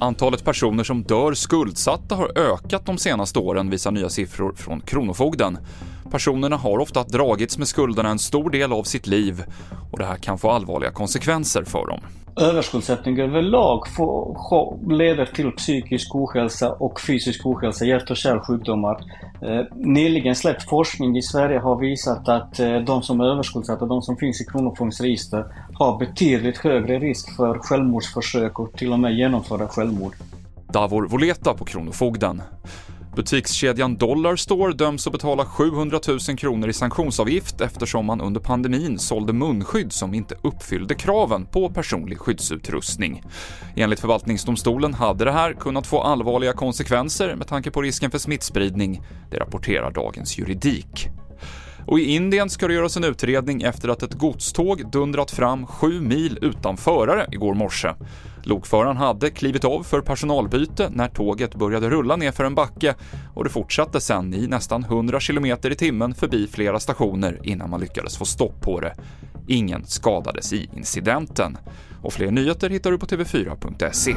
Antalet personer som dör skuldsatta har ökat de senaste åren visar nya siffror från Kronofogden. Personerna har ofta dragits med skulderna en stor del av sitt liv och det här kan få allvarliga konsekvenser för dem. Överskuldsättning överlag får, leder till psykisk ohälsa och fysisk ohälsa, hjärt och kärlsjukdomar. Eh, nyligen släppt forskning i Sverige har visat att eh, de som är överskuldsatta, de som finns i Kronofogdens register, har betydligt högre risk för självmordsförsök och till och med genomföra självmord. Davor Voleta på Kronofogden. Butikskedjan Dollarstore döms att betala 700 000 kronor i sanktionsavgift eftersom man under pandemin sålde munskydd som inte uppfyllde kraven på personlig skyddsutrustning. Enligt förvaltningsdomstolen hade det här kunnat få allvarliga konsekvenser med tanke på risken för smittspridning, det rapporterar Dagens Juridik. Och i Indien ska det göras en utredning efter att ett godståg dundrat fram sju mil utan förare igår morse. Lokföraren hade klivit av för personalbyte när tåget började rulla ner för en backe och det fortsatte sen i nästan 100 km i timmen förbi flera stationer innan man lyckades få stopp på det. Ingen skadades i incidenten. Och fler nyheter hittar du på tv4.se.